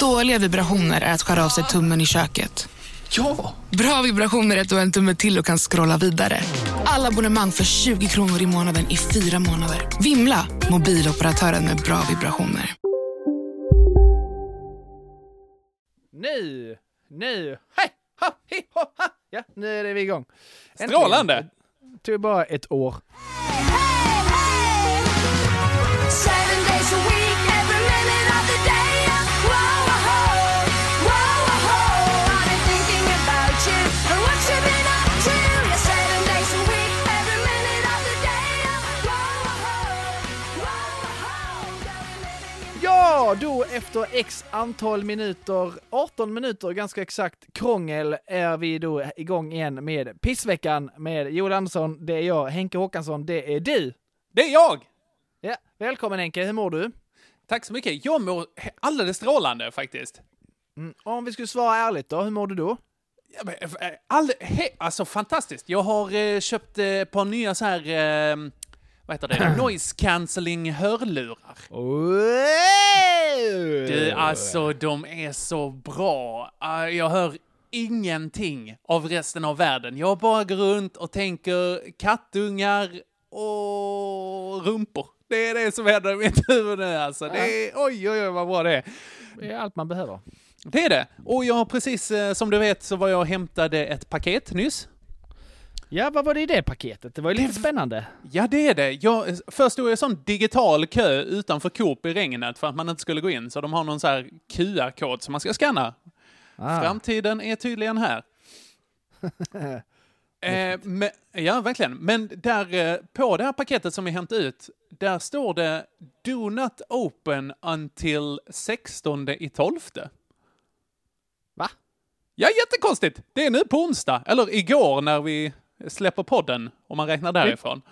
Dåliga vibrationer är att skära av sig tummen i köket. Ja! Bra vibrationer är att du har en tumme till och kan scrolla vidare. Alla abonnemang för 20 kronor i månaden i fyra månader. Vimla! Mobiloperatören med bra vibrationer. Nu, nu, hej, ha, hi, ho, ha. Ja, nu är vi igång. Äntligen. Strålande! Det tog bara ett år. Seven days a Ja, då efter x antal minuter, 18 minuter ganska exakt, krångel är vi då igång igen med pissveckan med Joel Andersson, det är jag, Henke Håkansson, det är du. Det är jag! Ja, välkommen Henke, hur mår du? Tack så mycket. Jag mår alldeles strålande faktiskt. Mm. Om vi skulle svara ärligt då, hur mår du då? Eh, all, he, alltså fantastiskt. Jag har eh, köpt eh, ett par nya så här, eh, vad heter det, noise cancelling hörlurar. Du, alltså de är så bra. Ah, Jag hör ingenting av resten av världen. Jag bara går runt och tänker kattungar och rumpor. Det är det som händer i mitt huvud nu alltså. Det är, oj, oj, oj vad bra det är. Det är allt man behöver. Det är det. Och jag precis, eh, som du vet, så var jag och hämtade ett paket nyss. Ja, vad var det i det paketet? Det var ju lite spännande. Ja, det är det. Jag, först stod jag i sån digital kö utanför Coop i regnet för att man inte skulle gå in, så de har någon så här QR-kod som man ska scanna. Ah. Framtiden är tydligen här. eh, men, ja, verkligen. Men där eh, på det här paketet som vi hämtade ut, där står det Do not open until 16 i 12. Va? Ja, jättekonstigt! Det är nu på onsdag, eller igår när vi släpper podden, om man räknar därifrån.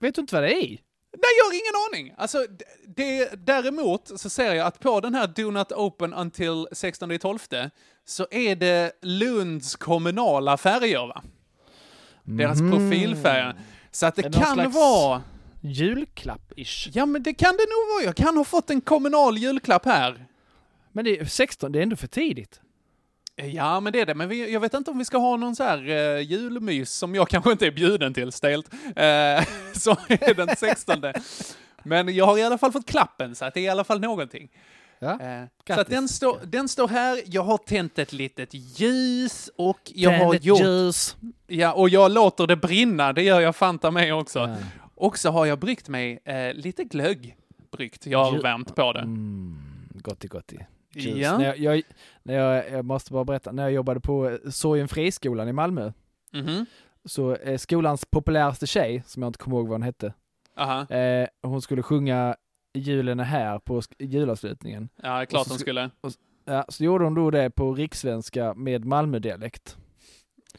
Vet du inte vad det är? Nej, jag har ingen aning. Alltså, det, däremot så ser jag att på den här Do Not Open Until 16 12 så är det Lunds kommunala färger, va? Deras profilfärger. Så att det, kan slags- vara... Julklapp-ish. Ja, men det kan det nog vara. Jag kan ha fått en kommunal julklapp här. Men det är 16, det är ändå för tidigt. Ja, men det är det. Men vi, jag vet inte om vi ska ha någon så här uh, julmys som jag kanske inte är bjuden till, stelt. Uh, så är den 16. men jag har i alla fall fått klappen, så att det är i alla fall någonting. Ja. Eh, så att den, står, den står här, jag har tänt ett litet ljus och jag har Tänd ett gjort... ljus. Ja, och jag låter det brinna, det gör jag fanta mig också. Ja. Och så har jag bryggt mig eh, lite glögg. Bryggt, jag har värmt på det. Mm, gotti gotti. Juice. Ja. När jag, jag, när jag, jag måste bara berätta, när jag jobbade på eh, Sorgenfriskolan i Malmö, Mhm. så eh, skolans populäraste tjej, som jag inte kommer ihåg vad hon hette, eh, hon skulle sjunga Julen är här på julavslutningen. Ja, klart Och så sk- skulle. Ja, så gjorde hon då det på rikssvenska med Malmödialekt.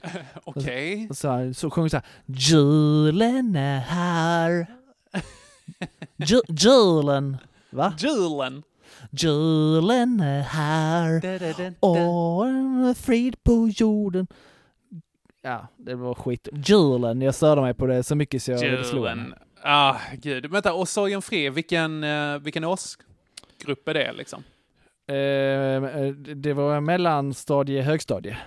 Okej. Och Så, så sjöng hon så här, Julen är här. Ju, julen, va? Julen. Julen är här. Och en frid på jorden. Ja, det var skit. Julen, jag störde mig på det så mycket så jag slog henne. Julen. Ah, gud. Vänta, och Sorgen Fri, vilken, eh, vilken årsgrupp är det liksom? Eh, eh, det var mellanstadie, högstadie.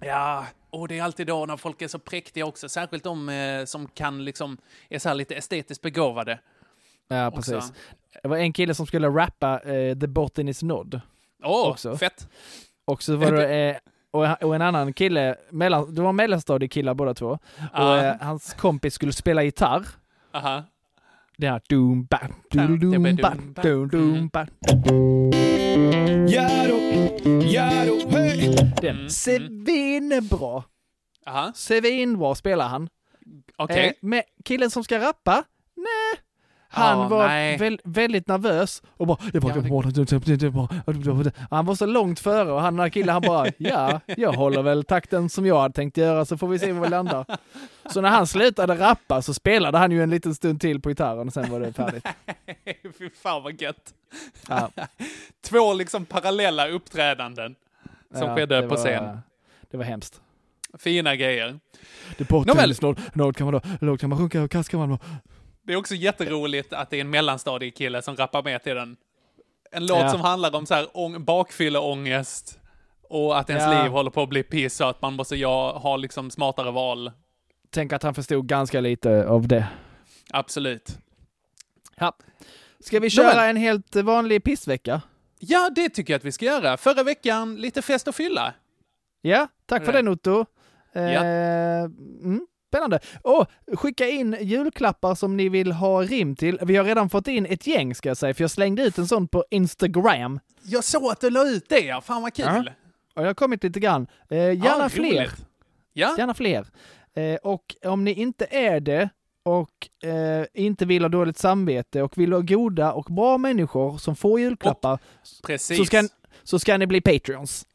Ja, och det är alltid då när folk är så präktiga också, särskilt de eh, som kan liksom, är så här lite estetiskt begåvade. Ja, också. precis. Det var en kille som skulle rappa eh, The Botten is Nod. Åh, Också. fett! Och så var det, eh, och, och en annan kille, mellan, det var mellanstadiekillar båda två. Och Ja. eh, hans kompis skulle spela gitarr. Aha. Det här doom ba doom doom ba doom doom ba Den Mm, svinbra. Aha, Svinbra spelar han. okej. Eh, men killen som ska rappa. Han Ja, var väl, väldigt nervös och bara, bara, han var så långt före och han den här killen han bara, ja, jag håller väl takten som jag hade tänkt göra så får vi se var vi landar. Så när han slutade rappa så spelade han ju en liten stund till på gitarren och sen var det färdigt. Fy fan vad gött. Ja, Två liksom parallella uppträdanden som ja, skedde på var- scen. Det var hemskt. Fina grejer. Det är Nåväl. snål, lågt kan man då, lågt kan man sjunka och kast kan man då. Det är också jätteroligt att det är en mellanstadiekille som rappar med till den. En låt Ja. som handlar om så här ång- bakfylleångest och att ens Ja. liv håller på att bli piss och att man måste ja, ha liksom smartare val. Tänk att han förstod ganska lite av det. Absolut. Ja. Ska vi köra en helt vanlig pissvecka? Ja, det tycker jag att vi ska göra. Förra veckan, lite fest och fylla. Ja, tack för det Otto. Eh, Ja. mm, spännande. Och skicka in julklappar som ni vill ha rim till. Vi har redan fått in ett gäng ska jag säga, för jag slängde ut en sån på Instagram. Jag såg att du la ut det, ja. Fan vad kul. Ja. Och jag har kommit lite grann. Eh, gärna Ja, fler. Ja, Gärna fler. Eh, och om ni inte är det och eh, inte vill ha dåligt samvete och vill ha goda och bra människor som får julklappar precis. så ska, så ska ni bli Patreons.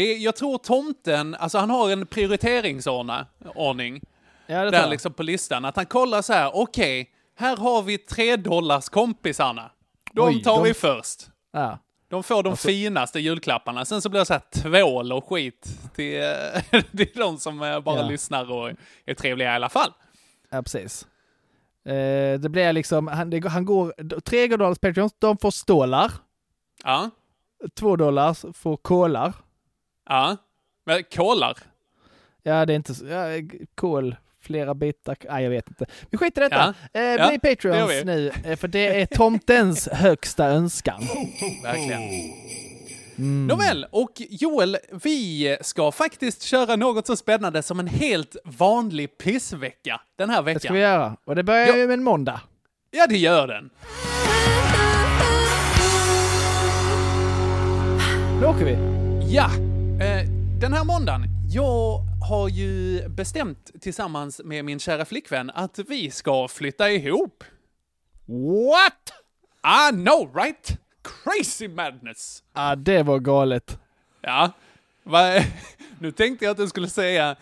Det, jag tror tomten, alltså han har en prioriteringsordning Ja, det där jag. liksom på listan. Att han kollar så här, okej, här har vi tre dollars kompisarna. De Oj, tar de- vi först. Ja. De får de finaste julklapparna. Sen så blir det så här tvål och skit till, till de som bara Ja. lyssnar och är trevliga i alla fall. Ja, precis. Eh, det blir liksom, han, det, han går, tre dollars Patreons, de får stålar. Ja, Två dollars får kolar. Ja. Men kolar. Ja, det är inte så, ja, kol, flera bitar, nej jag vet inte. Vi skiter i detta. Eh, Ja, bli det gör Patreons nu, eh, för det är tomtens högsta önskan. Verkligen. Mm. Nåväl, och Joel, vi ska faktiskt köra något så spännande som en helt vanlig pissvecka den här Det ska veckan. vi göra. Och det börjar Ja. ju med en måndag. Ja, det gör den. Nu åker vi. Ja, eh, den här måndagen. Jag har ju bestämt tillsammans med min kära flickvän att vi ska flytta ihop. What? I know, right? Crazy madness. Ja, det var galet. Ja, va, nu tänkte jag att du skulle säga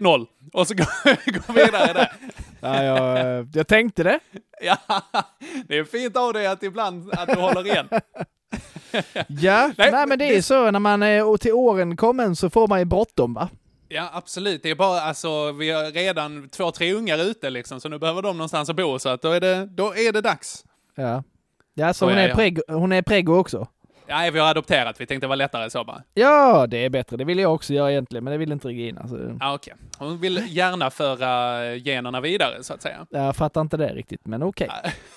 1-0 och så vi vidare där. Ja, jag, eh, jag tänkte det. Ja, det är fint av dig att ibland att du håller igen. Ja, Nej, nej, men det är så när man är till åren kommen så får man ju bråttom va? Ja, absolut. Det är bara, alltså, vi har redan två, tre ungar ute liksom, så nu behöver de någonstans att bo, så att då är det, då är det dags. Ja. Ja, så Oh, hon ja, är, ja. prego, hon är prego också. Ja, vi har adopterat, vi tänkte det var lättare så bara. Ja, det är bättre. Det vill jag också göra egentligen, men det vill inte Regina. Så Ja, okej. Hon vill gärna föra generna vidare, så att säga. jag fattar inte det riktigt, men okej.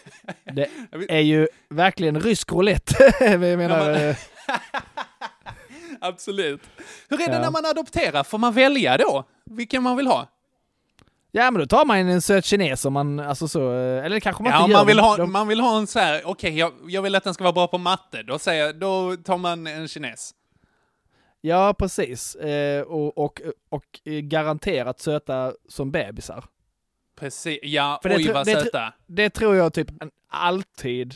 Det Jag vill- är ju verkligen rysk roulette. jag menar, Ja, eh, Absolut. Hur är det Ja. när man adopterar? Får man välja då? Vilken man vill ha? Ja, men då tar man en söt kines om man, alltså så, eh, eller kanske man Ja, inte gör. man vill ha, de- man vill ha en så här, okej, jag, jag vill att den ska vara bra på matte. Då säger då tar man en kines. Ja, precis. Eh, och, och, och eh, garanterat söta som bebisar. Precis. Ja, För det oj vad det tro- söta. Det tror jag typ alltid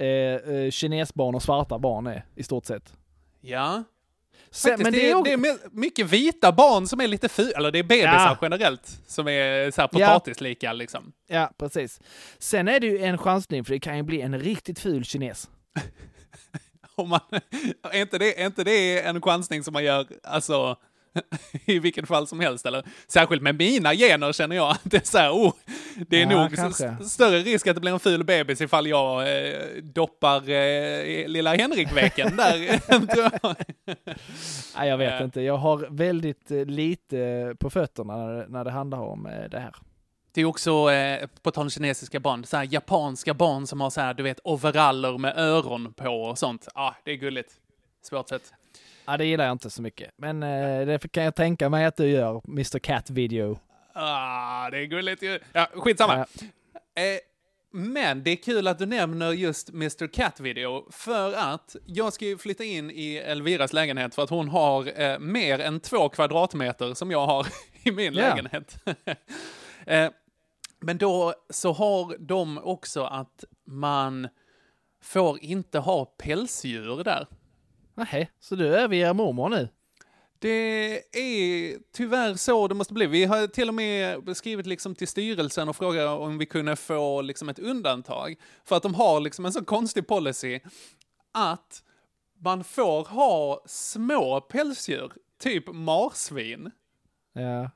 eh, eh, kinesbarn och svarta barn är, i stort sett. Ja. Sen, men det, det är, också- det är my- mycket vita barn som är lite fula, eller det är bebisar Ja. generellt, som är så här Ja. potatislika liksom. Ja, precis. Sen är det ju en chansning, för det kan ju bli en riktigt ful kines. Om man, är, inte det, är inte det en chansning som man gör, alltså, i vilket fall som helst, eller? Särskilt med mina gener känner jag att det är så här, oh, det är Ja, nog kanske. större risk att det blir en ful bebis ifall jag eh, doppar eh, lilla Henrik-veken där, jag. Nej, jag vet Eh. inte. Jag har väldigt eh, lite på fötterna när det, handlar om eh, det här. Det är också, eh, på tal om kinesiska barn, så här japanska barn som har så här, du vet, overaller med öron på och sånt. Ah, det är gulligt. Svårt sett. Ja, det gillar jag inte så mycket. Men eh, det kan jag tänka mig att du gör, Mr Cat Video. Ah, det är gulligt ju. Ja, skitsamma. Ja. Eh, men det är kul att du nämner just Mr. Cat Video, för att jag ska ju flytta in i Elviras lägenhet för att hon har eh, mer än två kvadratmeter som jag har i min Ja. lägenhet. eh, Men då så har de också att man får inte ha pälsdjur där. Nej, så du överger mormor nu? Det är tyvärr så det måste bli. Vi har till och med skrivit liksom till styrelsen och frågat om vi kunde få liksom ett undantag. För att de har liksom en så konstig policy att man får ha små pälsdjur, typ marsvin. Ja.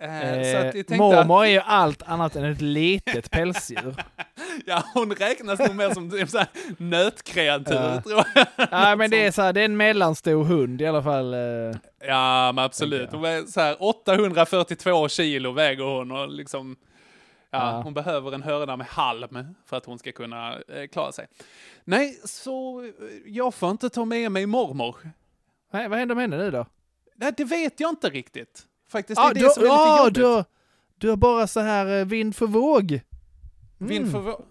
Eh, tänkte mormor att, är ju allt annat än ett litet pälsdjur. ja, hon räknas nog mer som typ så här nötkreatur, Ja. tror jag. Nej men det är så här, det är en mellanstor hund i alla fall. eh. Ja, men absolut. Hon är så här 842 kilo väger hon och liksom, ja, Ja. hon behöver en hörna med halm för att hon ska kunna eh, klara sig. Nej, så eh, jag får inte ta med mig mormor. Nej, vad händer med henne nu då? Nej, det vet jag inte riktigt. Faktiskt, Ah, det är du, det som är lite ah, jobbigt. du, har- du har bara så här vind för våg. Mm. Vind för våg.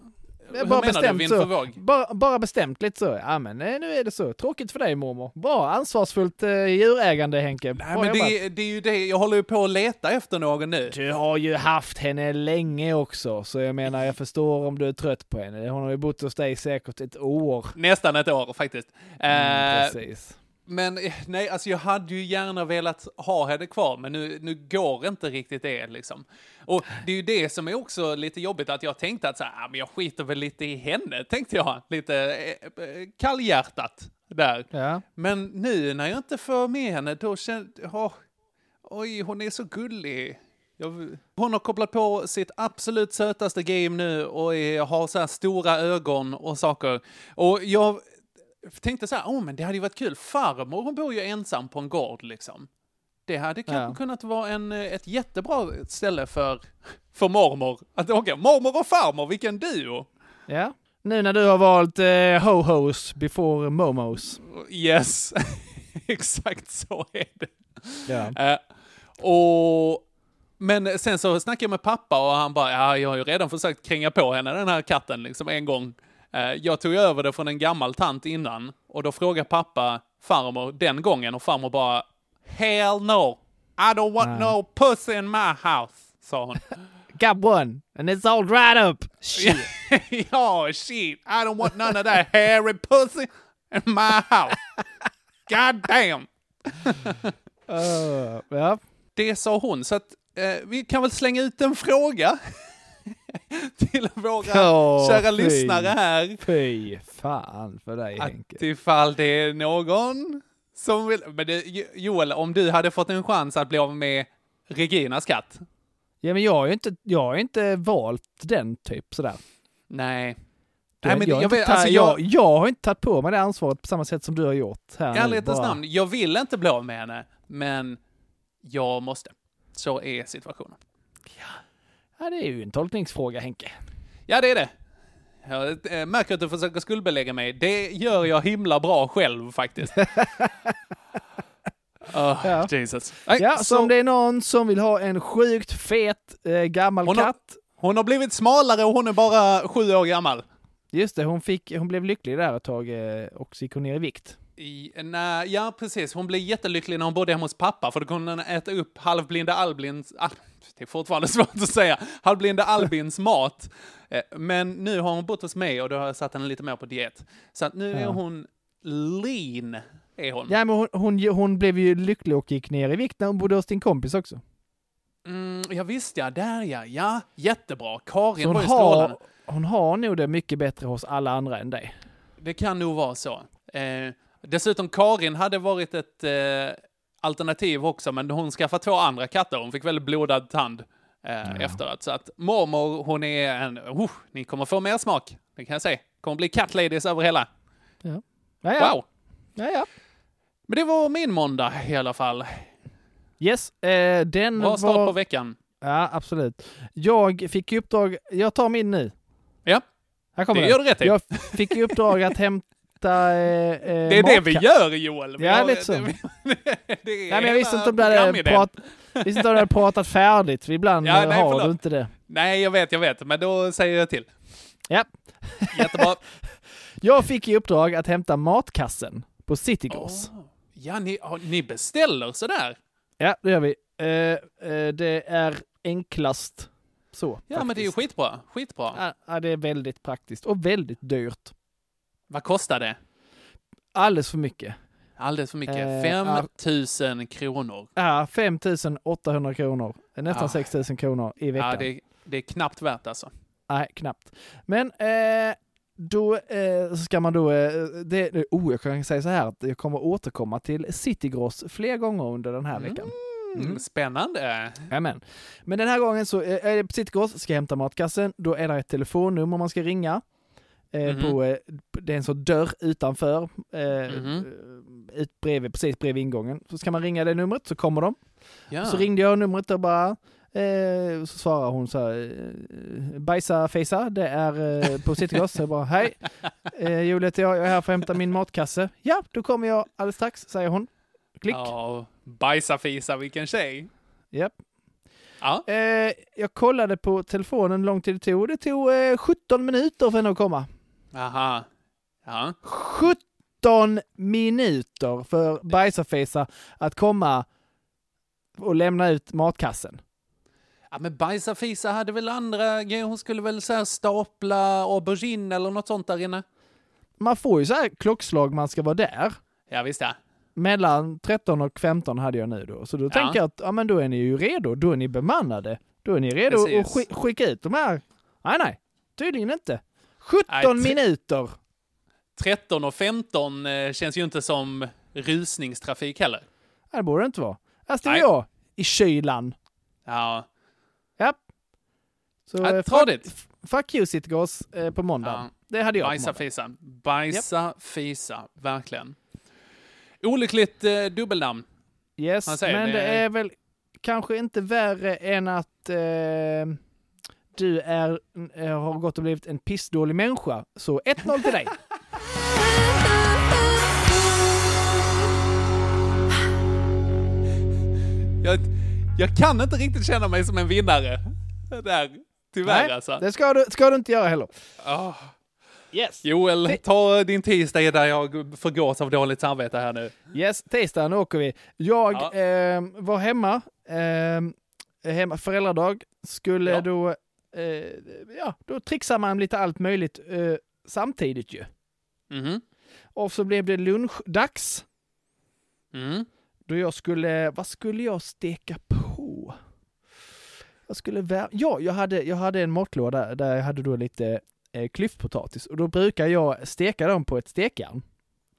Är Hur bara du, bestämt vind så. Bara, bara bestämt lite så. Ja men eh, nu är det så. Tråkigt för dig mormor. Bra, ansvarsfullt eh, djurägande Henke. Nej, Bra men det, det är ju det, jag håller ju på att leta efter någon nu. Du har ju haft henne länge också, så jag menar jag förstår om du är trött på henne. Hon har ju bott hos dig säkert ett år. Nästan ett år faktiskt. Mm, Eh, precis. Men eh, nej, alltså jag hade ju gärna velat ha henne kvar, men nu, nu går inte riktigt det liksom. Och det är ju det som är också lite jobbigt, att jag tänkte att så här, ah, men jag skiter väl lite i henne, tänkte jag. Lite eh, eh, kallhjärtat där. Ja. Men nu när jag inte får med henne, då känner jag, oj, hon är så gullig. Jag, hon har kopplat på sitt absolut sötaste game nu och är, har så här stora ögon och saker. Och jag tänkte så här, åh men det hade ju varit kul. Farmor, hon bor ju ensam på en gård liksom. Det hade kanske Ja. kunnat vara en, eh, ett jättebra ställe för, för mormor att åka. Mormor och farmor, vilken duo! ja. Nu när du har valt eh, ho-hos before momos. Yes, exakt så är det. Ja. Eh, och, men sen så snackade jag med pappa och han bara, ja, jag har ju redan försökt kränga på henne, den här katten, liksom en gång. Eh, jag tog över det från en gammal tant innan och då frågade pappa farmor den gången och farmor bara, hell no, I don't want no pussy in my house, sa hon. Got one, and it's all right up. Shit. ja, shit, I don't want none of that hairy pussy in my house. God damn. Uh, ja. Det sa hon, så att eh, vi kan väl slänga ut en fråga till våra Åh, kära fy. lyssnare här. Fy fan för dig Henke. Att ifall det är någon som vill... Men det, Joel, om du hade fått en chans att bli av med Reginas katt? Ja men jag har ju inte, jag har inte valt den typ sådär. Nej. Du, Nej, men jag, har jag inte vet, alltså jag, har inte tagit på mig det ansvaret på samma sätt som du har gjort. Här I ärlighetens namn, jag vill inte bli av med henne, men jag måste. Så är situationen. Ja, det är ju en tolkningsfråga Henke. Ja, det är det. Jag eh, märker att du försöker skuldbelägga mig. Det gör jag himla bra själv faktiskt. oh, Ja. Jesus. Nej, Ja, så så om det är någon som vill ha en sjukt fet eh, gammal Hon har- katt. Hon har blivit smalare och hon är bara sju år gammal. Just det, hon, fick, hon blev lycklig där ett tag eh, och gick hon ner i vikt. I, nej, ja, precis. Hon blev jättelycklig när hon bodde hemma hos pappa, för då kunde hon äta upp halvblinda Albins... Al, det är fortfarande svårt att säga. Halvblinda Albins mat. Eh, Men nu har hon bott hos mig och då har jag satt henne lite mer på diet. Så att nu är Ja. hon lean, är hon. Ja, men hon, hon, hon blev ju lycklig och gick ner i vikt när hon bodde hos din kompis också. Mm, ja, visst ja, där ja. Ja, jättebra. Karin Så hon var ju strålande. har, hon har nog det mycket bättre hos alla andra än dig. Det kan nog vara så. Eh, dessutom, Karin hade varit ett eh, alternativ också, men hon skaffade två andra katter. Hon fick väldigt blodad tand eh, efteråt. Så att mormor, hon är en... Uh, ni kommer få mer smak, det kan jag säga. kommer bli cat ladies över hela. Ja, ja. Wow! ja, ja. Men det var min måndag i alla fall. Yes, eh, den Bra start var... på veckan. Ja, absolut. Jag fick i uppdrag, jag tar min nu. Ja, Här kommer det den. gör du rätt i. Jag fick i uppdrag att hämta eh, eh, Det är det vi gör, Joel. Vi Ja, har- lite så. det, det Nej, men jag visste inte om du hade, prat, visste inte om du hade pratat färdigt. Ibland Ja, eh, nej, har förlåt. du inte det. Nej, jag vet, jag vet. Men då säger jag till. Ja. Jättebra. Jag fick i uppdrag att hämta matkassen på Citygross. Åh. Ja, ni, ni beställer sådär? Ja, det gör vi. Eh, eh, det är enklast Så, Ja, men det är ju faktiskt. skitbra. Skitbra. Ja, ja, det är väldigt praktiskt och väldigt dyrt. Vad kostar det? Alldeles för mycket. Alldeles för mycket. Eh, 5 ja. 000 kronor. Ja, 5 800 kronor. Nästan Ja. 6 000 kronor i veckan. Ja, det, det är knappt värt alltså. Nej, knappt. Men eh, då eh, ska man då, eh, det, oh, jag kan säga så här att jag kommer återkomma till Citygross fler gånger under den här veckan. Mm. Spännande. Amen. Men den här gången så eh, är det Citygross, ska hämta matkassen, då är det ett telefonnummer man ska ringa. Eh, Mhm. på, eh, det är en sån dörr utanför, eh, Mhm. ut bredvid, precis bredvid ingången. Så ska man ringa det numret så kommer de. Ja. Så ringde jag numret och bara, eh, så svarar hon så här, bajsa fejsa, det är eh, på Citygross. Jag bara, hej, eh, Julia heter jag, jag är här för att hämta min matkasse. Ja, då kommer jag alldeles strax, säger hon. Klick. Ja, bajsa fisa, vilken tjej. Japp. Ja. Eh, jag kollade på telefonen hur lång tid det tog. Det tog eh, 17 minuter för henne att komma. Aha. Ja. 17 minuter för bajsafejsa att komma och lämna ut matkassen. ja, men bajsa fisa hade väl andra grejer. Hon skulle väl så stapla aubergine eller något sånt där inne. Man får ju så här klockslag man ska vara där. Ja, visst ja. Mellan 13 och 15 hade jag nu då. Så då tänker jag att ja, men då är ni ju redo. Då är ni bemannade. Då är ni redo Precis. att sk- skicka ut de här. Nej, nej. Tydligen inte. 17 Nej, tre- minuter! 13 och 15 eh, känns ju inte som rusningstrafik heller. Nej, det borde det inte vara. Här står jag i kylan. Ja, Ja. Så Ja, eh, tradigt. fuck, fuck you Citygross eh, på måndag. Ja. Det hade jag på bajsa måndag. fisa. Bajsa fisa, verkligen. Olyckligt eh, dubbelnamn. Yes, Han säger men det- det är väl kanske inte värre än att eh, du är, eh, har gått och blivit en pissdålig människa. Så 1-0 till dig. Jag, jag kan inte riktigt känna mig som en vinnare. Där, tyvärr Nej, alltså. det ska du, ska du inte göra heller. Ah. Yes. Joel, ta din tisdag där jag förgås av dåligt samvete här nu. Yes, tisdagen åker vi. Jag Ja. eh, var hemma, eh, hemma, föräldradag, skulle Ja. då, ja, då trixar man lite allt möjligt eh, samtidigt ju. Mhm. Och så blev det lunchdags. Mm. Då jag skulle, vad skulle jag steka på? Jag skulle vär- ja, jag hade, jag hade en matlåda där jag hade då lite eh, klyftpotatis och då brukar jag steka dem på ett stekjärn.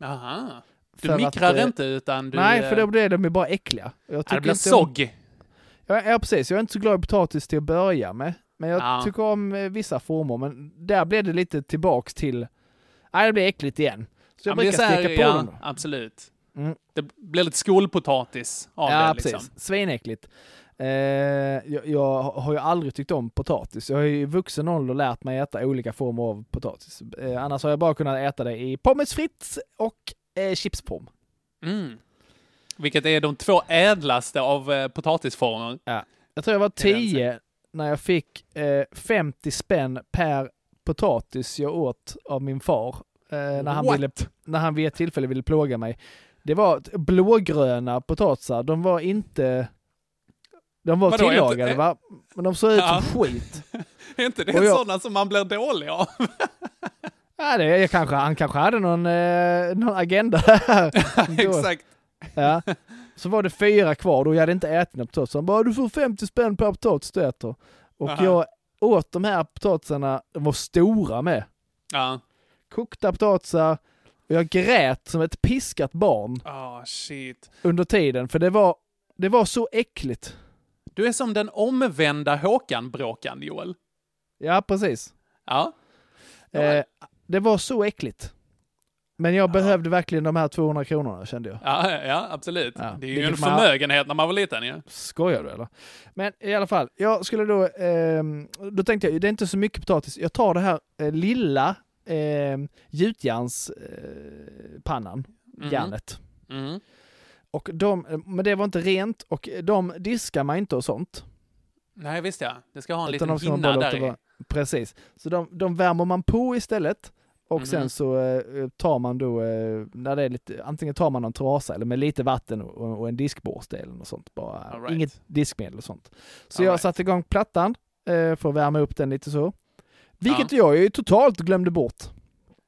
Aha. Du För mikrar att, eh, inte utan du... Nej, för eh, då blir de ju bara äckliga. Jag ja, det blir sogg. Ja, ja, precis. Jag är inte så glad i potatis till att börja med. Men jag Ja. tycker om eh, vissa former. Men där blev det lite tillbaks till... Nej, det blir äckligt igen. Så jag Ja, brukar så här, steka på ja, dem absolut. Mm. Det blir lite skolpotatis av Ja, det precis. liksom. Svinäckligt. Eh, jag, jag har ju aldrig tyckt om potatis. Jag har ju i vuxen ålder lärt mig äta olika former av potatis. Eh, annars har jag bara kunnat äta det i pommes frites och eh, chipspom. Mm. Vilket är de två ädlaste av eh, potatisformer. Jag tror jag var 10 när jag fick eh, 50 spänn per potatis jag åt av min far. Eh, när, han What? ville, när han vid ett tillfälle ville plåga mig. Det var blågröna potatisar. De var inte... De var Vadå, tillagade inte- va? Men de såg ut Ja. som skit. Är inte det jag- sådana som man blir dålig av? Ja, det, jag kanske, han kanske hade någon, eh, någon agenda här. Exakt. Ja. Så var det fyra kvar, då jag hade inte ätit några potatis. Han bara, du får 50 spänn per potatis du äter. Och Aha. jag åt de här potatisarna, de var stora med. Ja. Kokta potatisar. Och jag grät som ett piskat barn Ah, shit. under tiden, för det var, det var så äckligt. Du är som den omvända Håkan-bråkan, Joel. Ja, precis. Ja. Eh, det var så äckligt. Men jag behövde verkligen de här 200 kronorna kände jag. Ja, ja absolut. Ja, det är ju en förmögenhet när man var liten ju. Skojar du eller? Men i alla fall, jag skulle då, ehm, då tänkte jag, det är inte så mycket potatis. Jag tar det här eh, lilla eh, gjutjärnspannan, eh, Mhm. järnet. Mm. Och de, men det var inte rent och de diskar man inte och sånt. Nej, visst ja. Det ska ha en Utan liten hinna där i. vara- Precis. Så de, de värmer man på istället. Och Mhm. sen så eh, tar man då, eh, när det är lite, antingen tar man en trasa eller med lite vatten och, och en diskborste eller något sånt. Bara right. inget diskmedel och sånt. Så All jag right. satte igång plattan, eh, för att värma upp den lite så. Vilket jag ju totalt glömde bort.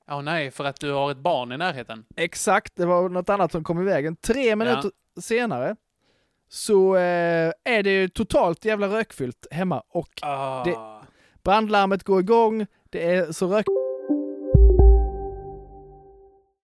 Ja, nej, för att du har ett barn i närheten. Exakt, det var något annat som kom i vägen. Tre minuter senare så eh, är det ju totalt jävla rökfyllt hemma och Ah. Det- brandlarmet går igång, det är så rök...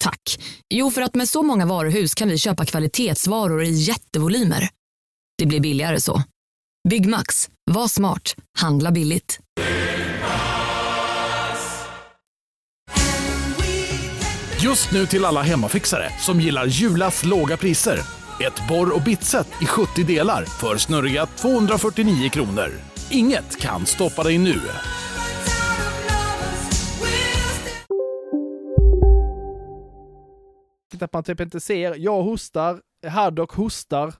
Tack. Jo, för att med så många varuhus kan vi köpa kvalitetsvaror i jättevolymer. Det blir billigare så. Byggmax. Var smart. Handla billigt. Just nu till alla hemmafixare som gillar Julas låga priser. Ett borr och bitset i 70 delar för snurriga 249 kronor. Inget kan stoppa dig nu. Att man typ inte ser. Jag hostar, Haddock hostar,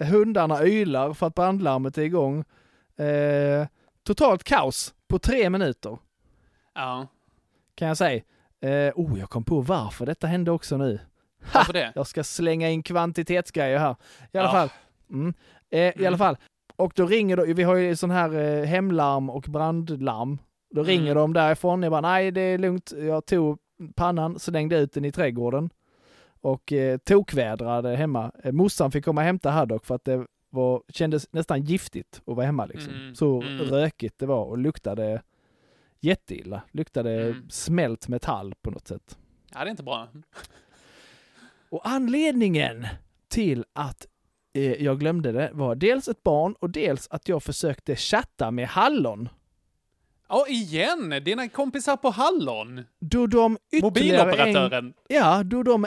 hundarna ylar för att brandlarmet är igång. Eh, totalt kaos på tre minuter, Ja, kan jag säga. Eh, oh, jag kom på varför detta hände också nu. varför det? Jag ska slänga in kvantitetsgrejer här. I alla Ja. fall. Mm. Eh, I alla fall. Och då ringer då, vi har ju sån här eh, hemlarm och brandlarm. Då Mm. ringer de därifrån. Jag bara, nej det är lugnt. Jag tog pannan, slängde ut den i trädgården. Och eh, tokvädrade hemma. Eh, morsan fick komma och hämta Haddock för att det var, kändes nästan giftigt att vara hemma liksom. Mm, Så mm. rökigt det var och luktade jätteilla. Luktade Mm. smält metall på något sätt. Ja, det är inte bra. Och anledningen till att eh, jag glömde det var dels ett barn och dels att jag försökte chatta med Hallon. Ja, igen! Dina kompisar på Hallon. Då de ytterligare en, Mobiloperatören. Ja, då de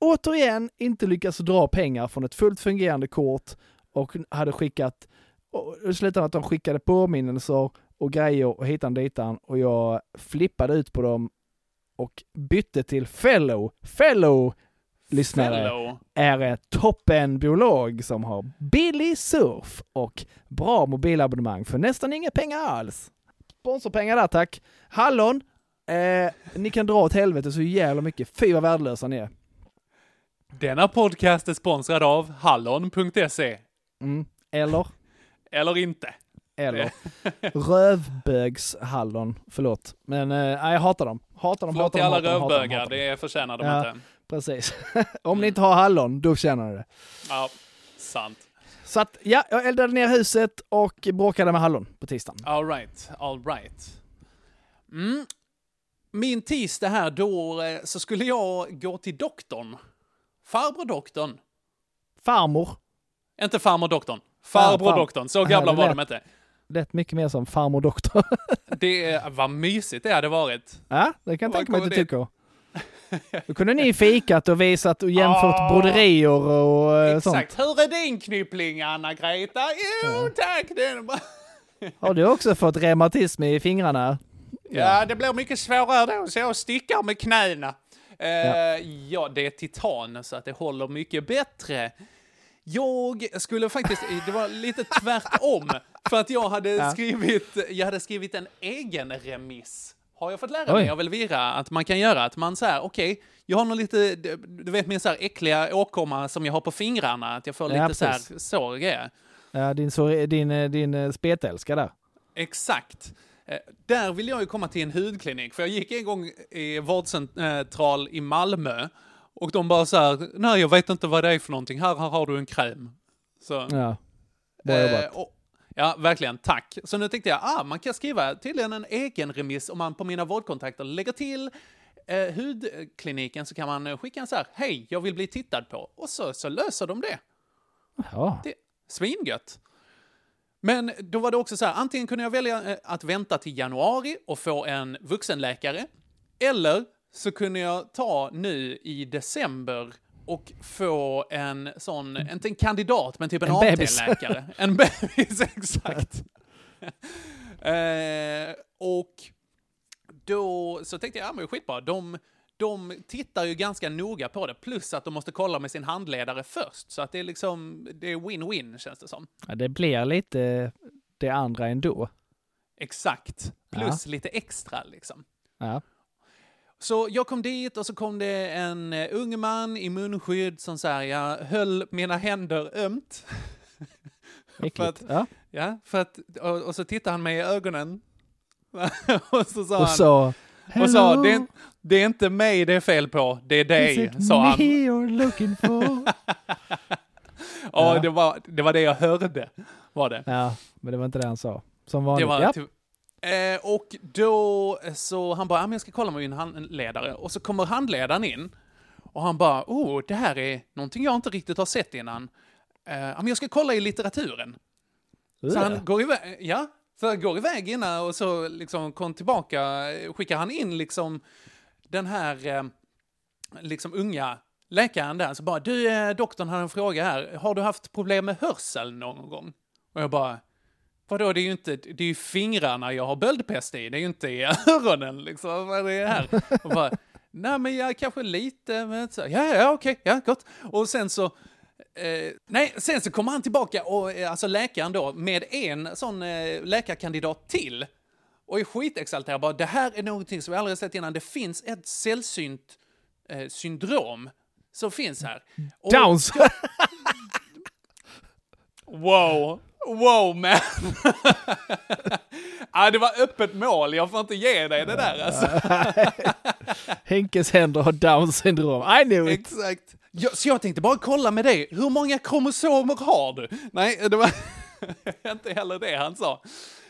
återigen inte lyckas dra pengar från ett fullt fungerande kort och hade skickat, och slutade med att de skickade påminnelser och grejer och hitan ditan och jag flippade ut på dem och bytte till fellow, fellow lyssnare Fellow. är ett toppenbolag som har billig surf och bra mobilabonnemang för nästan inga pengar alls. Sponsorpengar där tack. Hallon, eh, ni kan dra åt helvete så jävla mycket. Fy vad värdelösa ni är. Denna podcast är sponsrad av hallon.se. Mm. Eller? Eller inte. Eller? Rövbögshallon, förlåt. Men eh, jag hatar dem. Hatar dem, Förlåt hatar till alla hatar dem, hatar dem, rövbögar, hatar dem. det förtjänar de Ja. inte. Precis. Om ni inte har hallon, då känner ni det. Ja, sant. Så att, ja, jag eldade ner huset och bråkade med hallon på tisdagen. All right, all right. Mm. Min tisdag här, då eh, så skulle jag gå till doktorn. Farbror doktorn. Farmor. Inte farmor doktorn. Farbror far- doktorn. Så Ja, gamla var de inte. Lät mycket mer som farmor doktor. Det är, vad mysigt det hade varit. ja, det kan jag tänka mig att du tycker. Då kunde ni fikat och visat och jämfört Ah. broderier och eh, Exakt. sånt. Hur är din knyppling, Anna-Greta? Jo, tack. Den. Har du också fått reumatism i fingrarna? Ja, det blir mycket svårare då, så jag stickar med knäna. Eh, ja. det är titan, så att det håller mycket bättre. Jag skulle faktiskt, det var lite tvärtom, för att jag hade, Ja. skrivit, jag hade skrivit en egen remiss. Har jag fått lära mig Oj. av Elvira att man kan göra, att man säger okej, jag har någon lite, du vet min så här äckliga åkomma som jag har på fingrarna, att jag får Ja, lite så här, så grejer. Ja, din, så, din, eh, din eh, spetälska där. Exakt. Eh, Där vill jag ju komma till en hudklinik, för jag gick en gång i vårdcentral i Malmö och de bara så här, nej jag vet inte vad det är för någonting, här, här har du en kräm. Så, Ja. Bra jobbat. eh, och, ja, verkligen, tack. Så nu tänkte jag, ah, man kan skriva tydligen en egen remiss om man på mina vårdkontakter lägger till eh, hudkliniken så kan man eh, skicka en så här, hej, jag vill bli tittad på. Och så, så löser de det. Ja. Det, svingött. Men då var det också så här, antingen kunde jag välja eh, att vänta till januari och få en vuxenläkare, eller så kunde jag ta nu i december och få en sån, inte en kandidat, men typ en, En. AT-läkare. En bebis, exakt. eh, och då så tänkte jag, ja men skitbra, de, de tittar ju ganska noga på det, plus att de måste kolla med sin handledare först. Så att det är liksom, det är win-win känns det som. Ja, det blir lite det andra ändå. Exakt. Plus lite extra liksom. Ja. Så jag kom dit och så kom det en eh, ung man i munskydd som så här, jag höll mina händer ömt. för att, Ja. ja, för att, och, och så tittade han mig i ögonen. och så sa Och han, så... och sa, "Hello, det är, det är inte mig det är fel på, det är is dig, it sa han. me you're looking for? Ja, det var, det var det jag hörde, var det. ja, men det var inte det han sa. Som vanligt. var ja. typ, eh, och då så han bara, jag ska kolla med min handledare. Och så kommer handledaren in. Och han bara, oh, det här är någonting jag inte riktigt har sett innan. Eh, jag ska kolla i litteraturen. Så Ugh. han går iväg, ja, så han går iväg innan och så liksom kom tillbaka, skickar han in liksom den här eh, liksom unga läkaren där, så bara, du eh, doktorn har en fråga här, har du haft problem med hörsel någon gång? Och jag bara, vadå, det är ju inte, det är ju fingrarna jag har böldpest i, det är ju inte i öronen liksom, vad är det här? Och bara, nej men jag kanske lite, men så, ja, ja, okej, ja, gott. Och sen så, Eh, nej, sen så kommer han tillbaka, och, eh, alltså läkaren då, med en sån eh, läkarkandidat till. Och är skitexalterad bara, det här är någonting som vi aldrig sett innan. Det finns ett sällsynt eh, syndrom som finns här. Och- Downs! Wow, wow man. ah, det var öppet mål, jag får inte ge dig det där alltså. Henkes händer har Downs syndrom. I knew it! Exakt. Ja, så jag tänkte bara kolla med dig, hur många kromosomer har du? Nej, det var inte heller det han sa.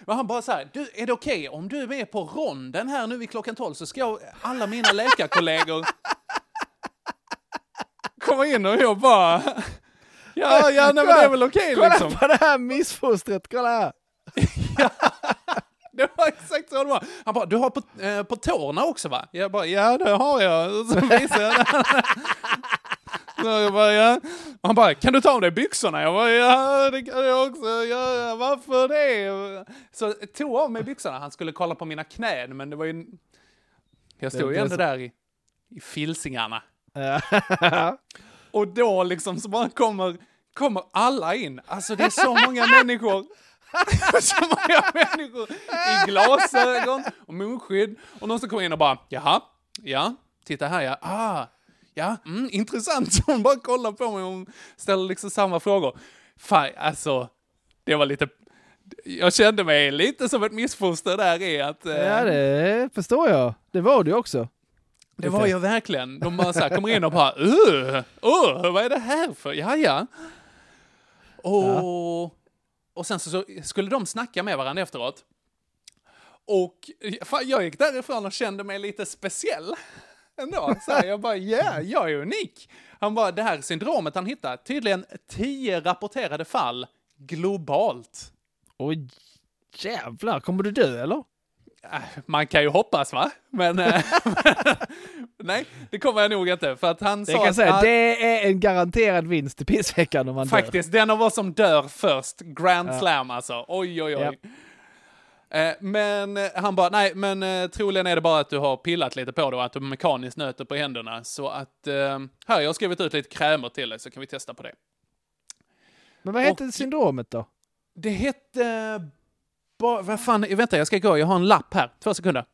Men han bara så här, du, är det okej om du är med på ronden här nu vid klockan 12 så ska alla mina läkarkollegor komma in och jag bara, ja, ja, nej, men det är väl okej Kolla liksom. på det här missfostret, kolla här! Det var exakt så det var. Han bara, du har på, eh, på tårna också va? Jag bara, ja det har jag. Och så visade jag jag bara, ja. Och Han bara, kan du ta av dig byxorna? Jag bara, ja det kan jag också göra. Varför det? Så jag tog av mig byxorna. Han skulle kolla på mina knän, men det var ju... Jag stod ju ändå där i, i filsingarna. Och då liksom så bara kommer, kommer alla in. Alltså det är så många människor. så många människor i glasögon och munskydd. Och någon som kommer in och bara, jaha, ja, titta här ja, ah, ja, mm, intressant. Så hon bara kollar på mig och ställer liksom samma frågor. Fan, alltså, det var lite, jag kände mig lite som ett missfoster där i att... eh, ja, det förstår jag. Det var du också. det var jag verkligen. De bara så här kommer in och bara uh, uh, vad är det här för? Ja, ja. Och, och sen så, så skulle de snacka med varandra efteråt. Och fan, jag gick därifrån och kände mig lite speciell. Ändå. Så här, jag bara, ja, yeah, jag är unik. Han bara, det här syndromet han hittat, tydligen tio rapporterade fall globalt. Oj, jävlar. Kommer du dö eller? Äh, Man kan ju hoppas va? Men eh, nej, det kommer jag nog inte. För att han Jag sa att, säga, ah, det är en garanterad vinst i pissveckan om man dör. Faktiskt, den av oss som dör först. Grand Ja. slam alltså. Oj, oj, oj. Japp. Eh, men eh, han bara, nej, men eh, troligen är det bara att du har pillat lite på det och att du mekaniskt nöter på händerna. Så att, här, jag har skrivit ut lite krämer till dig så kan vi testa på det. Men vad heter syndromet då? Det hette... Vad fan, vänta jag ska gå, jag har en lapp här. Två sekunder.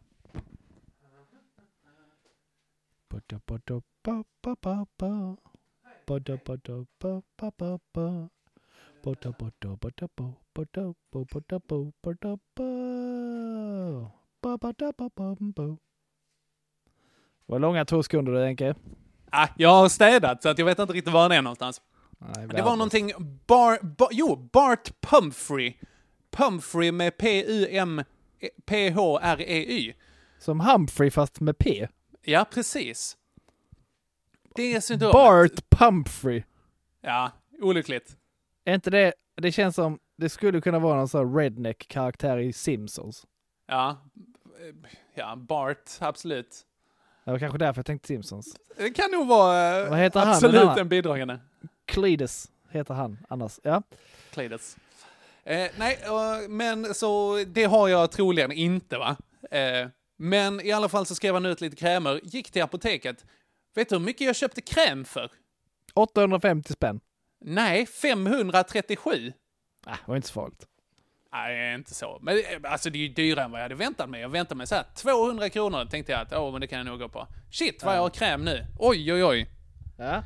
Vad långa två sekunder du Henke? Ah, jag har städat så att jag vet inte riktigt var han är någonstans. Nej, Det var någonting, Bar, Bar, jo, Bart Pumphrey. Pumphrey med P-U-M, P-H-R-E-Y. Som Humphrey fast med P. Ja, precis. Det är syndromet. Bart Pumphrey. Ja, olyckligt. Är inte det, det känns som, det skulle kunna vara någon sån här redneck-karaktär i Simpsons. Ja, ja, Bart, absolut. Det var kanske därför jag tänkte Simpsons. Det kan nog vara eh, Vad heter han, absolut andra? en bidragande. Cletus heter han annars. Ja. Cletus. Eh, nej, eh, men så det har jag troligen inte va? Eh, Men i alla fall så skrev han ut lite krämer, gick till apoteket. Vet du hur mycket jag köpte kräm för? 850 spänn. Nej, 537. Nej, det var inte så farligt. Nej, inte så. Men eh, alltså det är ju dyrare än vad jag hade väntat mig. Jag väntade mig så här 200 kronor tänkte jag att åh, men det kan jag nog gå på. Shit vad jag har kräm nu. Oj, oj, oj. Ja.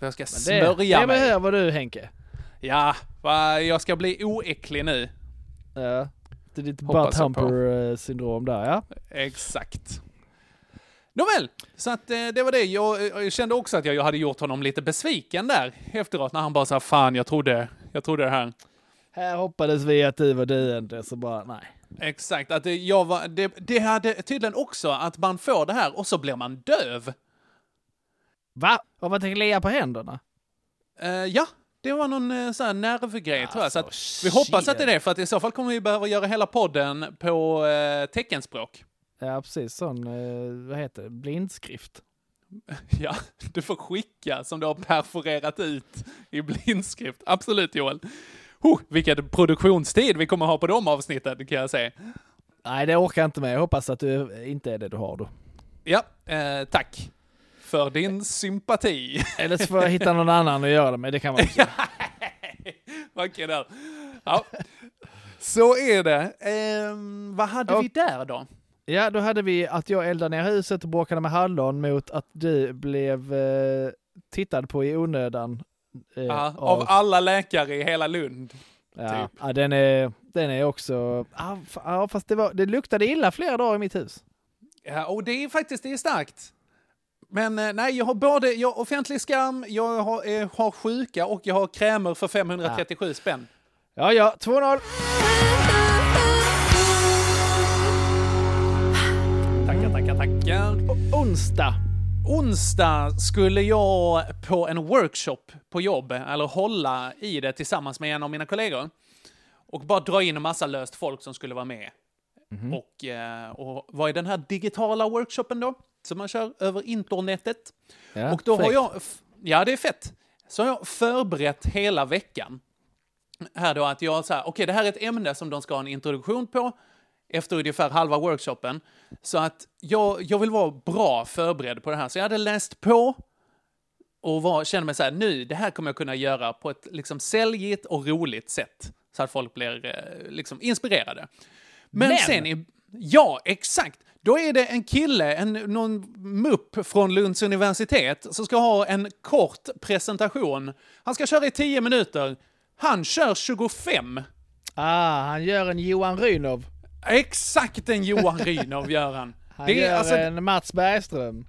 Jag ska Men smörja det, det mig. behöver du Henke. Ja, va, jag ska bli oäcklig nu. Ja. Det är ditt Hoppas jag på. butt-humper-syndrom där, ja. Exakt. Nåväl, så att eh, det var det. Jag, jag kände också att jag, jag hade gjort honom lite besviken där efteråt när han bara sa fan jag trodde, jag trodde det här. Här hoppades vi att du var döende, så bara nej. Exakt, att jag var, det, det hade tydligen också att man får det här och så blir man döv. Va? Har man tänkt lia på händerna? Eh, ja, det var någon uh, sån här nervgrej tror jag. Så att Alltså, vi hoppas att det är det, för att i så fall kommer vi behöva göra hela podden på uh, teckenspråk. Ja, precis. Sån, eh, vad heter det, blindskrift. Ja, du får skicka som du har perforerat ut i blindskrift. Absolut Joel. Oh, vilken produktionstid vi kommer ha på de avsnitten kan jag säga. Nej, det orkar jag inte med. Jag hoppas att du inte är det du har då. Ja, eh, tack för din sympati. Eller så får jag hitta någon annan att göra det med. Det kan vara också. Okej där. Ja. Så är det. Ehm, vad hade Och- vi där då? Ja, då hade vi att jag eldade ner huset och bråkade med hallon mot att du blev eh, tittad på i onödan. eh, Ja, av alla läkare i hela Lund. ja, typ. ja, den, är, den är också... Ja, fa- ja, fast det, var, det luktade illa flera dagar i mitt hus. Ja, och det är faktiskt det är starkt. Men eh, nej, jag har både jag har offentlig skam, jag har, eh, har sjuka och jag har krämer för 537 spänn. Ja, ja, 2-0. Tackar, tackar. Onsdag. Onsdag skulle jag på en workshop på jobb, eller hålla i det tillsammans med en av mina kollegor. Och bara dra in en massa löst folk som skulle vara med. Och, eh, och vad är den här digitala workshopen då? Som man kör över internetet. Ja, och då har fräckt. jag, f- ja det är fett. Så har jag förberett hela veckan. Här då att jag så här, okej det här är ett ämne som de ska ha en introduktion på efter ungefär halva workshopen. Så att jag, jag vill vara bra förberedd på det här. Så jag hade läst på och var, kände mig så här, nu, det här kommer jag kunna göra på ett liksom säljigt och roligt sätt. Så att folk blir eh, liksom inspirerade. Men, Men- sen, i, ja exakt, då är det en kille, en, någon mupp från Lunds universitet som ska ha en kort presentation. Han ska köra i 10 minuter. Han kör 25. Ah, han gör en Johan Rynov. Exakt en Johan Rynov gör han. Han Det är gör alltså- en Mats Bergström.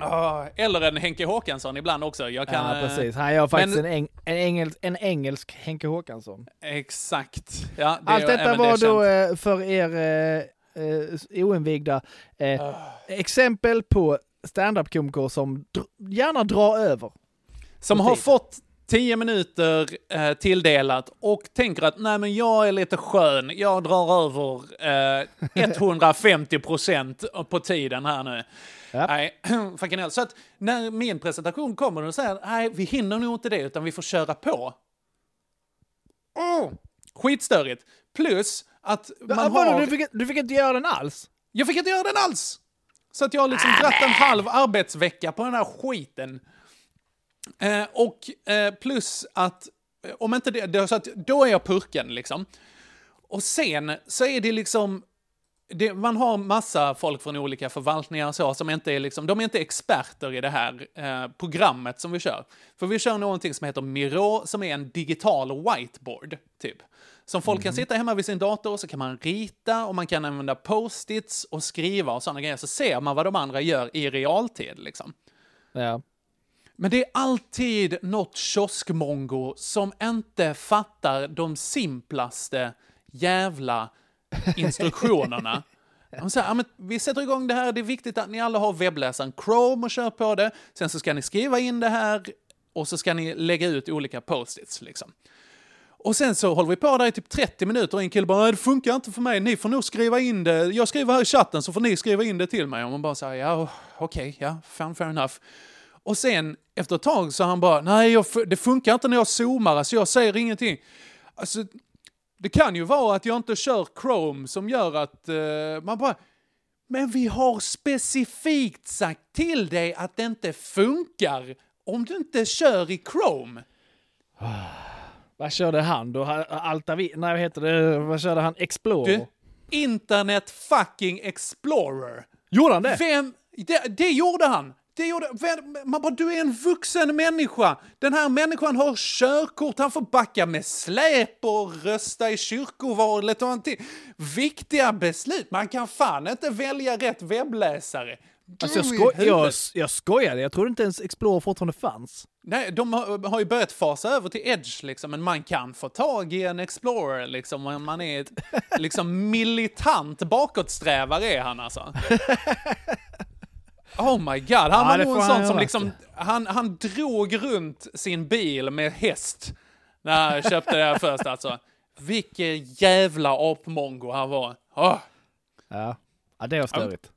Ah, eller en Henke Håkansson ibland också. Jag kan, ja, eh, precis. Han gör faktiskt men- en, eng, en, engel, en engelsk Henke Håkansson. Exakt. Ja, det Allt detta det var är då känt. eh, för er eh, eh, oinvigda eh, Ah. exempel på standup-komiker som dr- gärna drar över. Som har fått 10 minuter eh, tilldelat och tänker att nej men jag är lite skön, jag drar över eh, 150 procent på tiden här nu. Ja. Nej, fucking hell. Så att när min presentation kommer och säger nej vi hinner nog inte det utan vi får köra på. Oh, skitstörigt. Plus att man Man har... du, fick, du fick inte göra den alls? Jag fick inte göra den alls! Så att jag har liksom dratt en halv arbetsvecka på den här skiten. Eh, och eh, plus att, eh, om inte det, det, så att då är jag purken liksom. Och sen så är det liksom, det, man har massa folk från olika förvaltningar och så som inte är liksom, de är inte experter i det här eh, programmet som vi kör. För vi kör någonting som heter Miro, som är en digital whiteboard, typ. Som folk kan sitta hemma vid sin dator och så kan man rita och man kan använda post-its och skriva och sådana grejer. Så ser man vad de andra gör i realtid liksom. Ja. Men det är alltid något kioskmongo som inte fattar de simplaste jävla instruktionerna. De säger, ja, men vi sätter igång det här, det är viktigt att ni alla har webbläsaren Chrome och kör på det. Sen så ska ni skriva in det här och så ska ni lägga ut olika post-its liksom. Och sen så håller vi på där i typ 30 minuter och en kille bara, det funkar inte för mig, ni får nog skriva in det, jag skriver här i chatten så får ni skriva in det till mig. Och man bara säger, ja okej, ja, fan fair enough. Och sen efter ett tag så han bara, nej jag, det funkar inte när jag zoomar, alltså jag säger ingenting. Alltså, det kan ju vara att jag inte kör Chrome som gör att eh, man bara, Men vi har specifikt sagt till dig att det inte funkar om du inte kör i Chrome. Vad körde han då? Altavi... Nej, vad heter det? Vad körde han? Explorer? Du, Internet fucking Explorer. Gjorde han det? Vem? Det, det gjorde han. Det gjorde, man bara, du är en vuxen människa. Den här människan har körkort, han får backa med släp och rösta i kyrkovalet och allting. Viktiga beslut. Man kan fan inte välja rätt webbläsare. Alltså jag, skoj, jag, jag skojade, jag trodde inte ens Explorer fortfarande fanns. Nej, de har, har ju börjat fasa över till Edge, liksom, men man kan få tag i en Explorer, liksom, om man är ett liksom, militant bakåtsträvare är han alltså. Oh my god, han Ja, var nog en sån som liksom, han, han drog runt sin bil med häst när han köpte det här först alltså. Vilken jävla apmongo han var. Åh, Ja, ja det var störigt.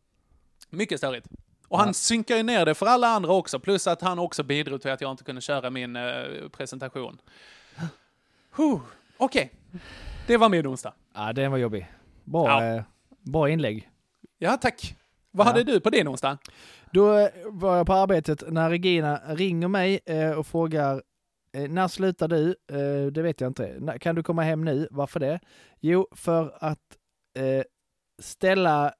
mycket störigt. Och han synkar ju ner det för alla andra också, plus att han också bidrog till att jag inte kunde köra min eh, presentation. Okej, det var min onsdag. Ja, den var jobbig. Bra, Ja. eh, bra inlägg. Ja, tack. Vad Ja. hade du på din onsdag? Då eh, var jag på arbetet när Regina ringer mig eh, och frågar eh, när slutar du? Det vet jag inte. Kan du komma hem nu? Varför det? Jo, för att Stella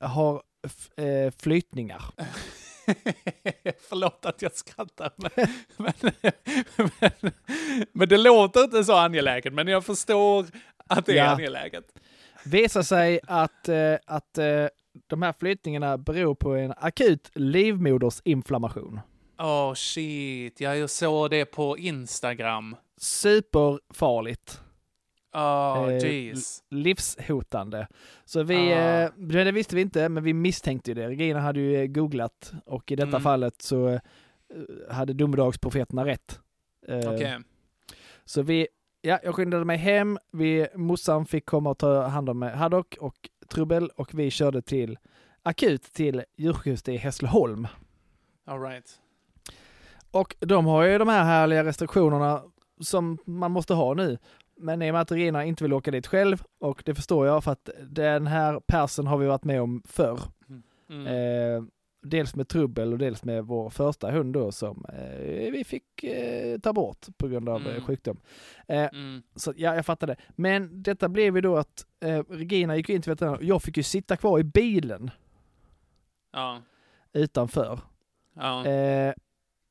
har f- flytningar. Förlåt att jag skrattar, men, men, men, men det låter inte så angeläget, men jag förstår att det är Ja. angeläget. Visar sig att, att de här flyttningarna beror på en akut livmodersinflammation. Oh shit, jag såg det på Instagram. Superfarligt. Oh Eh, jeez. livshotande. Så vi, Ah. eh, det visste vi inte, men vi misstänkte ju det. Regina hade ju eh, googlat och i detta Mm. fallet så eh, hade domedagsprofeterna rätt. Eh, Okej. Så vi, ja, jag skyndade mig hem. Vi, morsan fick komma och ta hand om Haddock och Trubbel och vi körde till akut till djursjukhuset i Hässleholm. All right. Och de har ju de här härliga restriktionerna som man måste ha nu. Men i och med att Regina inte vill åka dit själv, och det förstår jag för att den här persen har vi varit med om förr. Mm. Eh, dels med trubbel och dels med vår första hund då som eh, vi fick eh, ta bort på grund av eh, Mm. sjukdom. Eh, Mm. Så ja, jag fattar det. Men detta blev ju då att eh, Regina gick in till veterinären och jag fick ju sitta kvar i bilen Ja. utanför. Ja. Eh,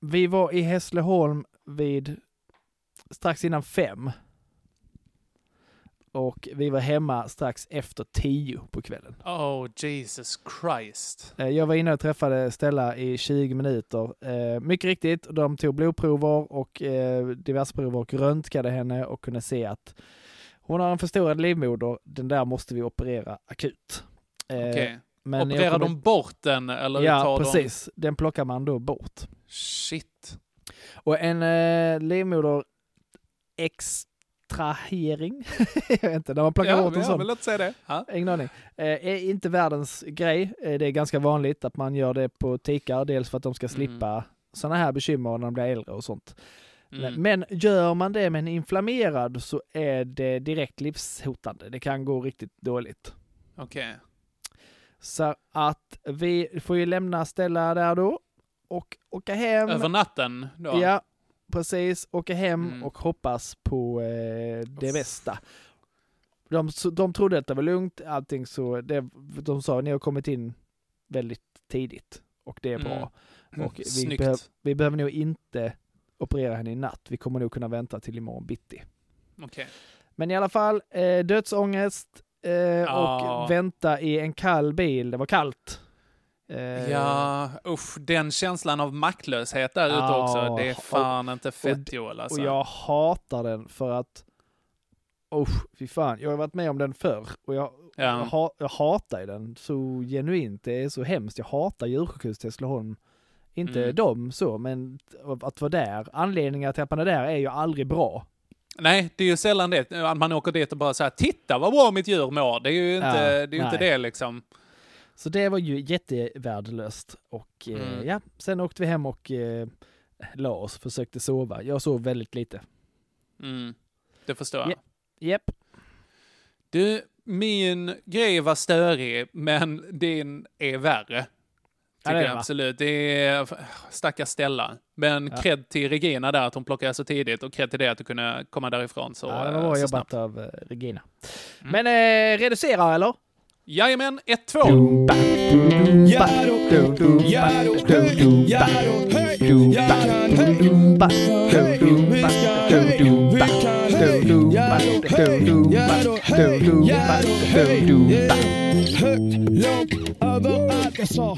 vi var i Hässleholm vid strax innan fem. Och vi var hemma strax efter tio på kvällen. Oh Jesus Christ. Eh, jag var inne och träffade Stella i 20 minuter. Eh, mycket riktigt, de tog blodprover och eh, diverse prover och röntgade henne och kunde se att hon har en förstorad livmoder. Den där måste vi operera akut. Men jag Opererar kommer- de bort den eller Ja, tar precis. Den plockar man då bort. de... Shit. Och en eh, livmoder extrahering, jag vet inte, när man plockar Ja, bort en ja, sån. men låt säga det. Ja. Ingen aning. Eh, är inte världens grej. Eh, det är ganska vanligt att man gör det på tikar, dels för att de ska slippa sådana här bekymmer när de blir äldre och sånt. Mm. Men gör man det med en inflammerad så är det direkt livshotande. Det kan gå riktigt dåligt. Okej. Så att vi får ju lämna Stella där då och åka hem. Över natten då? Ja, precis. Åka hem Mm. och hoppas på eh, det bästa. De, de trodde att det var lugnt, allting så, det, de sa ni har kommit in väldigt tidigt och det är bra. Mm. Och vi, behöv, vi behöver nog inte operera henne i natt, vi kommer nog kunna vänta till imorgon bitti. Okej. Men i alla fall, eh, dödsångest eh, Ja. och vänta i en kall bil, det var kallt. Eh, Ja, usch, den känslan av maktlöshet där ute Ja, också, det är och- fan inte och fett d- Joel alltså. Och jag hatar den för att, usch, fy fan, jag har varit med om den förr och jag, Ja. jag, ha, jag hatar den så genuint, det är så hemskt, jag hatar djursjukhus Hässleholm. Inte Mm. dem så, men att vara där, anledningen till att man är där är ju aldrig bra. Nej, det är ju sällan det, att man åker dit och bara säger titta vad bra mitt djur mår. Det är ju inte, Ja, det, är ju inte det liksom. Så det var ju jättevärdelöst och eh, Mm. ja, sen åkte vi hem och eh, la oss, försökte sova. Jag sov väldigt lite. Mm. Det förstår jag. Ja. Japp. Du, min grej var störig, men din är värre. Ja, Tycker det är jag absolut. Det är stackars Stella. Men Ja. cred till Regina där, att hon plockade så tidigt och cred till det att du kunde komma därifrån så, Ja, det var eh, så jobbat snabbt. av eh, Regina. Men eh, reducera eller? Jajamän, 1-2. Högt, lågt, överallt jag sa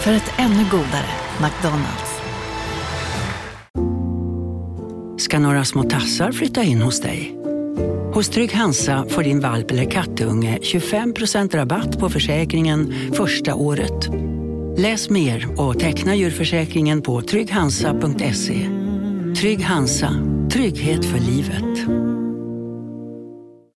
För ett ännu godare McDonalds. ska några små tassar flytta in hos dig. Hos Trygg Hansa får din valp eller kattunge 25% rabatt på försäkringen första året. Läs mer och teckna djurförsäkringen på trygghansa.se. Trygg Hansa, trygghet för livet.